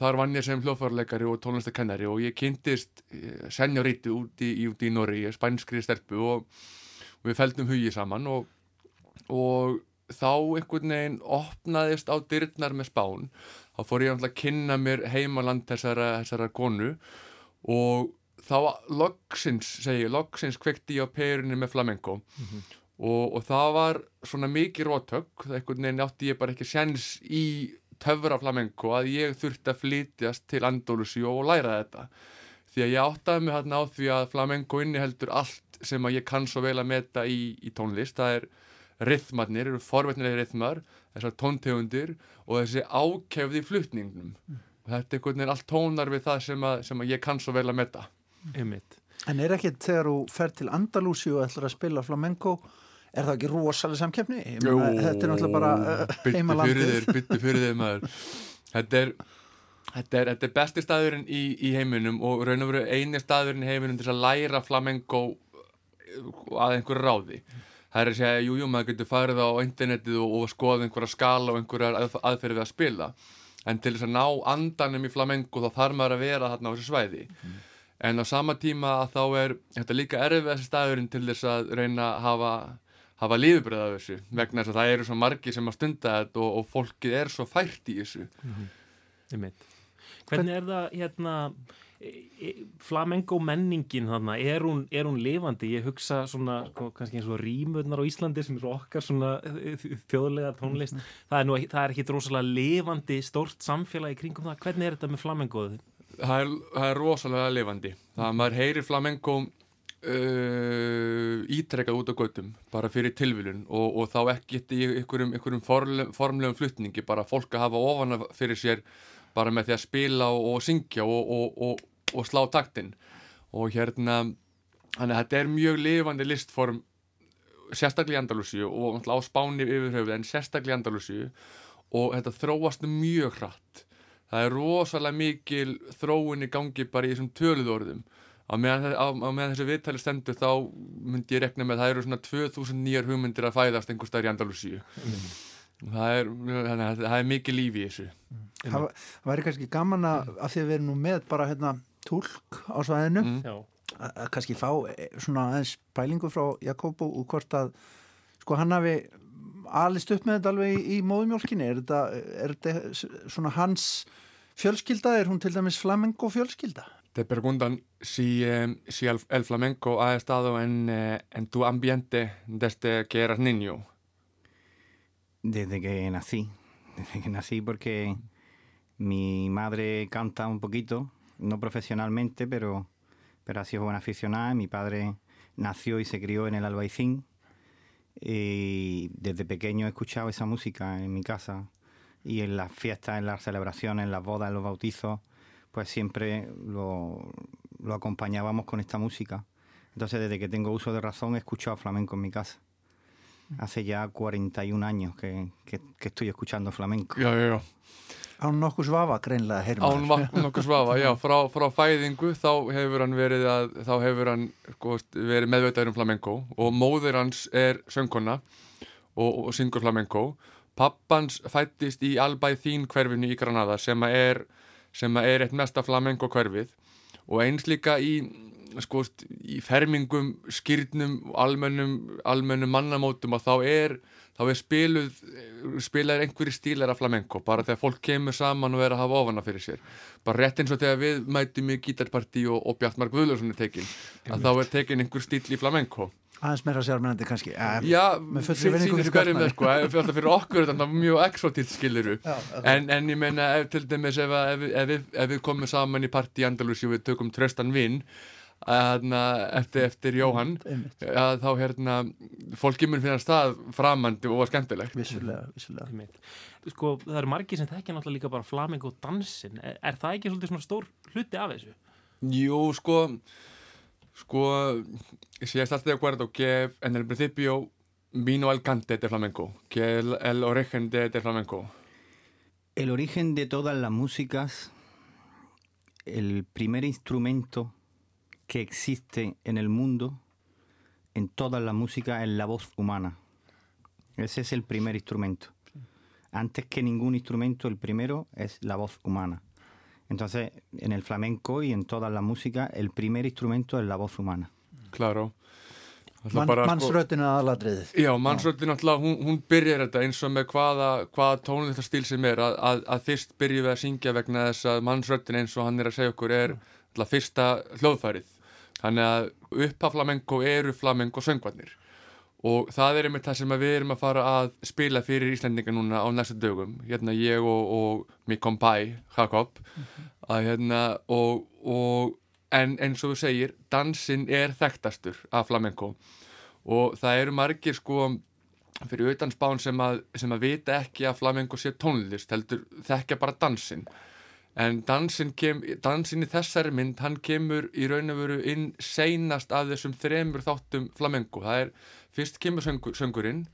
þar vann ég sem hljóðfærleikari og tónlistakennari og ég kynntist senjóríti út í, út í Noregi, spænskri stelpu og, og við feldum hugi saman og, og þá einhvern veginn opnaðist á dyrnar með spán. Þá fór ég að kynna mér heimaland þessara, þessara konu og þá loksins, segi ég, loksins kvekti ég á perunni með flamenco. Og, og það var svona mikið rótök, það einhvern veginn átti ég bara ekki sjens í töfra flamenco að ég þurfti að flytjast til Andólusi og læra þetta. Því að ég áttaði mig hérna á því að flamenco inniheldur allt sem að ég kann svo vel að meta í, í tónlist. Það er rithmarnir, eru forvetnilega rithmar þessar tóntegundir og þessi ákefði flutningnum. Og þetta er einhvern veginn allt tónar við það sem að, sem að ég kann svo vel að meta. Einmitt. En er ekkert þegar þú fer til Andalúsi og ætlar að spila flamenco er það ekki rosalega? Ég meina, Þetta er náttúrulega bara byttu fyrir heimalandið. þér, byttu fyrir þér maður þetta er, þetta er, þetta er besti staðurinn í, í heiminum og raun og veru eini staðurinn í heiminum til að læra flamenco að einhverju ráði það er að segja, jú, jú, maður getur farið á internetið og, og skoða einhverja skala og einhverjar að, aðferði við að spila en til þess að ná andanum í flamenco þá þarf maður að vera þarna á þessu svæði en á sama tíma að þá er þetta líka erfið þessi staðurinn til þess að reyna að hafa hafa lífbröð af þessu vegna þess að það eru svo margi sem að stunda þetta og, og fólkið er svo fært í þessu Einmitt. Hvernig er það hérna e- e- flamenco menningin þarna, er hún, er hún lifandi? Ég hugsa svona, sko, kannski eins og rímurnar á Íslandi sem er okkar svona e, þjóðlega tónlist. Það er nú það er ekki rosalega lifandi stórt samfélag í kringum það. Hvernig er þetta með flamencoðu? það er, það er rosalega lifandi það að maður heyrir flamenco uh, ítrekkað út á göttum bara fyrir tilviljun og, og þá ekki í einhverjum, einhverjum formlegum, formlegum flutningi bara fólk að hafa ofana fyrir sér bara með því að spila og, og syngja og, og slá taktinn. Og hérna þannig að þetta er mjög lifandi listform sérstaklega í Andalusíu og á spáni yfir höfuð en sérstaklega í Andalusíu. Og þetta þróast mjög hratt. Það er rosalega mikil þróun í gangi bara í þessum töluðorðum á meðan, meðan þessu viðtali stendur þá myndi ég rekna með að það eru svona 2000 nýjar hugmyndir að fæðast einhver staðar í Andalusíu mm. það, er, það, það er mikið lífi í þessu mm. Það væri kannski gaman að, að því að við erum nú með bara hérna tólk á svæðinu mm. að kannski fá e, svona aðeins pælingu frá Jakobú og hvort að sko hann hafi alist upp með þetta alveg í, í móðumjólkinni er þetta, er þetta svona hans fjölskylda, er hún til dæmis flamenco fjölskylda? Te preguntan si, eh, si el, flamenco ha estado en, eh, en tu ambiente desde que eras niño. Desde que nací, desde que nací porque mi madre canta un poquito, no profesionalmente, pero, pero ha sido buena aficionada. Mi padre nació y se crió en el Albaicín y desde pequeño he escuchado esa música en mi casa y en las fiestas, en las celebraciones, en las bodas, en los bautizos, pues siempre lo, lo acompañábamos con esta música. Entonces desde que tengo uso de razón he escuchado flamenco en mi casa. Hace ya 41 años que, que, que estoy escuchando flamenco. Já, já, já. Án nokkus vafa greinlega heyrmaður. Án nokkus vafa, já, frá, frá fæðingu þá hefur hann verið, að, þá hefur hann sko, verið meðveitaður um flamenco og móður hans er söngkonna og, og syngur flamenco. Pappans fættist í Albæþín hverfinu í Granada sem er, sem er eitt mesta flamenco hverfið. Og eins líka í, sko, í fermingum, skýrnum, almennum, almennum mannamótum að þá er þá er spiluð, spilaður einhverjir stílar af flamenco, bara þegar fólk kemur saman og er að hafa ofana fyrir sér. Bara rétt eins og þegar við mætum í gítarparti og, og Bjartmar Guðljósson er tekin að þá er tekin einhver stíl í flamenco aðeins meira sérmennandi kannski. Um, Já, sínir skverjum það sko fyrir, fyrir okkur er þetta mjög exotílt skiliru en, en ég meina ef, til dæmis ef, ef, ef við komum saman í parti í Andalusi og við tökum tröstan vinn eftir, eftir Jóhann að þá hérna fólki mun finna stað framandi og skemmtilegt. Vissulega, vissulega. Sko það eru margir sem þekkja náttúrulega líka bara flaming og dansin er, er það ekki svolítið svona stór hluti af þessu? Jú, sko sko si estás de acuerdo que en el principio vino el cante de flamenco que el, el origen de, de flamenco El origen de todas las músicas el primer instrumento que existe en el mundo, en toda la música, es la voz humana. Ese es el primer instrumento. Antes que ningún instrumento, el primero es la voz humana. Entonces, en el flamenco y en toda la música, el primer instrumento es la voz humana. Claro. Man, mannsröttin er aðladriðið Já, mannsröttin náttúrulega, hún, hún byrjar þetta eins og með hvaða, hvaða tónlistastíl sem er. Að, að, að fyrst byrjum við að syngja vegna þess að mannsröttin eins og hann er að segja okkur er fyrsta hljóðfærið. Þannig að upphaf flamenco eru flamenco söngvarnir og það er einmitt það sem við erum að fara að spila fyrir Íslandinga núna á næsta dögum, hérna ég og, og mér kompæ, Jakob, mm -hmm. að hérna og, og en eins og þú segir, dansin er þekktastur af flamenco. Og það eru margir sko fyrir utan spán sem að, sem að vita ekki að flamenco sé tónlist, heldur þekkja bara dansin en dansin, kem, dansin í þessari mynd hann kemur í raun og veru inn seinast af þessum þremur þáttum flamenco, það er fyrst kemur söngur, söngurinn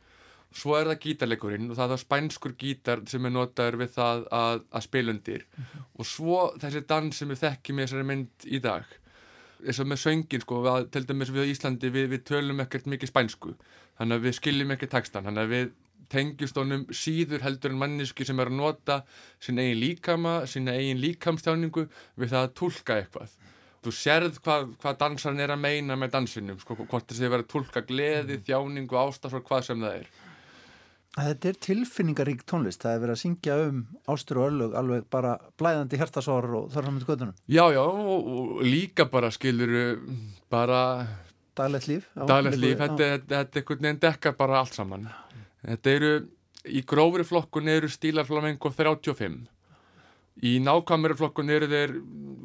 svo er það gítarleikurinn og það er spænskur gítar sem er notaður við það að, að spilundir mm -hmm. og svo þessi dans sem við þekkjum í þessari mynd í dag eins og með söngin sko, að, til dæmis við í Íslandi við, við tölum ekkert mikið spænsku þannig að við skiljum ekki textan þannig að við tengjast honum síður heldur en manniski sem er að nota sín eigin líkama, sín eigin líkamstjáningu við það að tólka eitthvað. Þú sérð hvað, hvað dansan er að meina með dansinum, sko, hvort þessi verið að tólka gleði, mm. þjáningu, ástafsvar, hvað sem það er. Þetta er tilfinningarík tónlist, það er verið að syngja um ástur og öllug, alveg bara blæðandi hjertasvar og með gödunum. Já, já, og, og líka bara skilur bara... Daglegt líf. Daglegt líf, þetta er einhvern veginn dekkar bara allt saman. Þetta eru, í grófri flokkun eru stílar flamenco 35 í nákvæmri flokkun eru þeir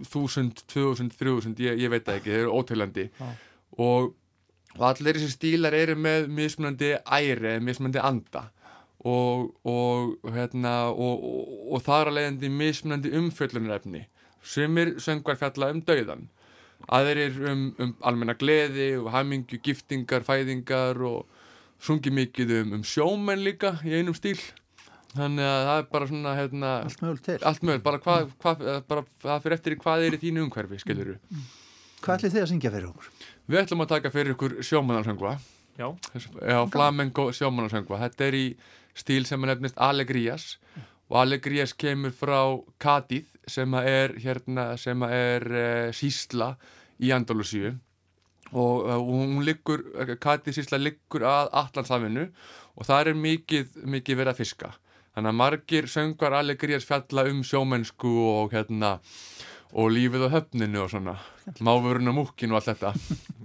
1000, 2000, 3000 ég, ég veit það ekki, þeir eru óteilandi ah. og, og allir þessi stílar eru með mismunandi æri, mismunandi anda. Og, og, hérna, og, og, og það er að leiðandi mismunandi umfjöllunarefni. Sumir söngvar fjalla um dauðan aðeir um, um almenna gleði og hamingju, giftingar, fæðingar og sungi mikið um, um sjómenn líka í einum stíl þannig að það er bara svona hérna, Allt mögulegt til. allt mögulegt, bara hvað hva, bara, það fyrir eftir hvað er í þínu umhverfi skilur Hvað ætlið þið að syngja fyrir okkur? við ætlum að taka fyrir ykkur sjómannarsöngva Já, Já, flamenco sjómannarsöngva þetta er í stíl sem er nefnist Alegrías. Og Alegrías kemur frá Katið sem er hérna, sem er uh, sísla í Andalusíu og uh, hún liggur, Katið sísla liggur að Allandshafinu og það er mikið, mikið verið að fiska þannig að margir söngvar Alegrías fjalla um sjómennsku og hérna og lífið á höfninu og svona mávurinn á múkin og allt þetta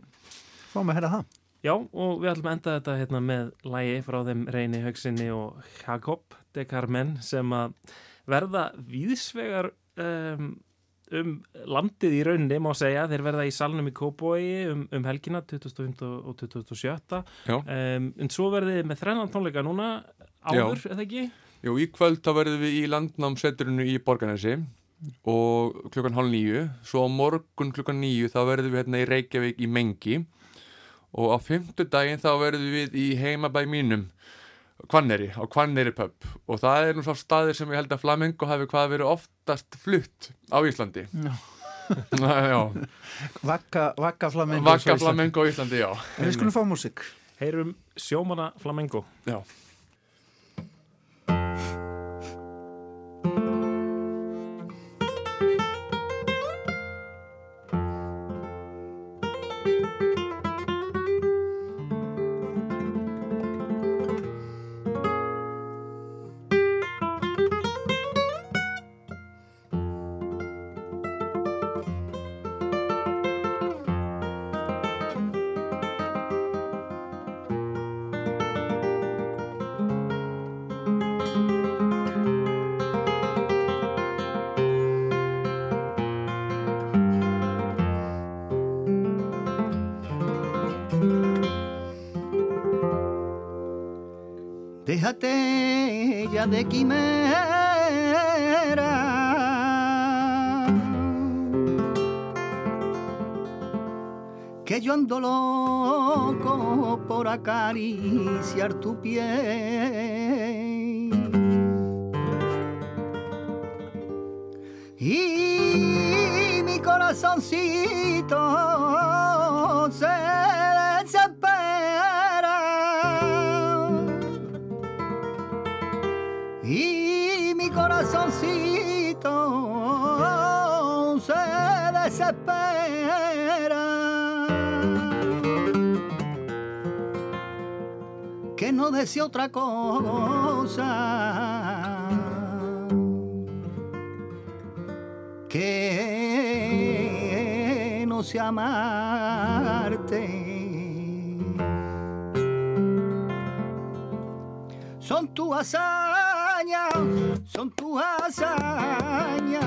Fáum að herra það. Já, og við ætlum að enda þetta hérna með lægi frá þeim Reyni Haugsinni og Jakob de Carmen sem að verða víðsvegar um, um landið í rauninni má segja, þeir verða í salnum í Kóboi um, um helgina 2005 og 2017 Já. um, en svo verðið með þrennan tónleika núna áður, eða ekki? Jú, í kvöld þá verðum við í landnámseturinu í Borganesi og klukkan hálf nýju svo á morgun klukkan nýju þá verðum við hérna í Reykjavík í Mengi. Og á fimmtudaginn þá verðum við í heimabæ mínum Hvanneri, á Hvanneri pub. Og það er nú svo staðir sem ég held að Flamengo hafi hvað verið oftast flutt á Íslandi. Já. já, Vakka, vakka flamengo. Vakka Flamengo á Íslandi, já. Við skulum fá músík. Heyrum sjómana flamengo Já de quimera. Que yo ando loco por acariciar tu piel. Y mi corazoncito no desea otra cosa que no sea amarte. Son tu hazaña, son tu hazaña.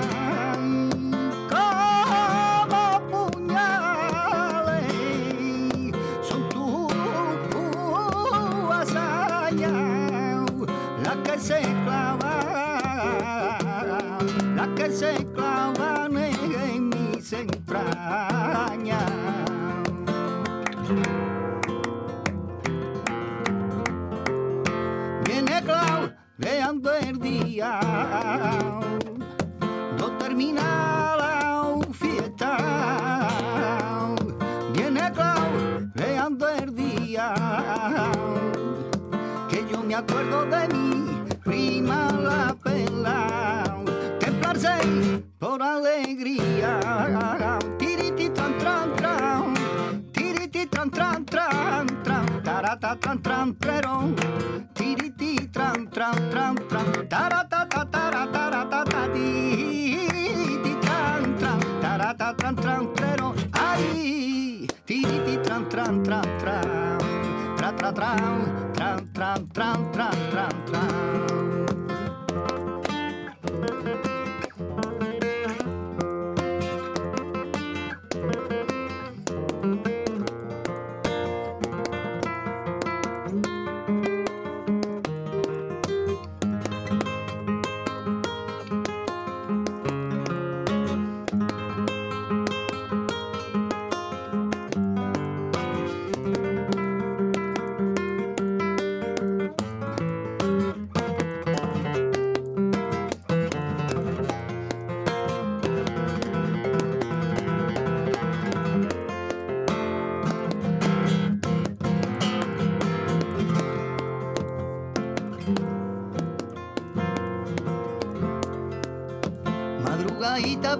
El día, no termina la fiesta. Viene claudeando el día, que yo me acuerdo de mi prima la pela, templarse por alegría. Tran tran tran tran, tarata tran tran tran, tiriti tran tran tran tran, tarata ta tara tara ta ta tiriti tran tran, tarata tran tran tran, ay, tiriti tran tran tran tran, tra tra tran, tran tran tran tran tran tran.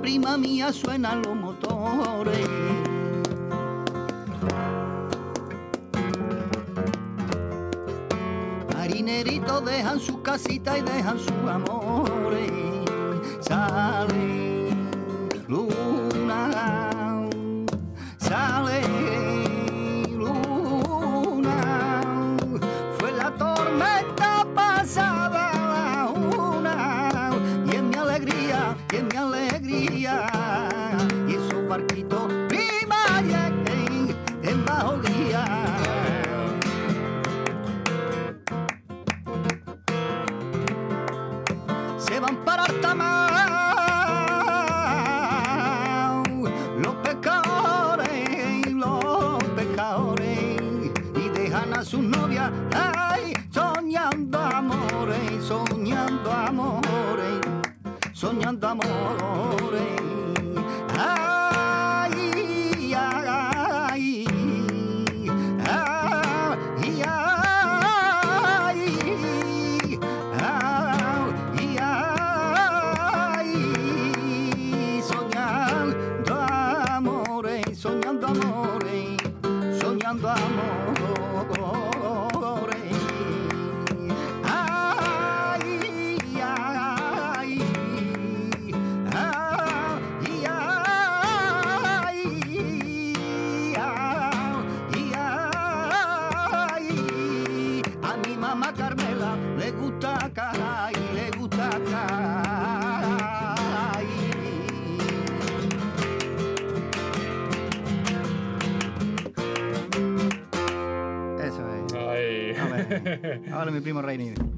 prima mía suenan los motores. Marineritos dejan sus casitas y dejan su amor. Salen. d'amor. Ahora mi primo Reini.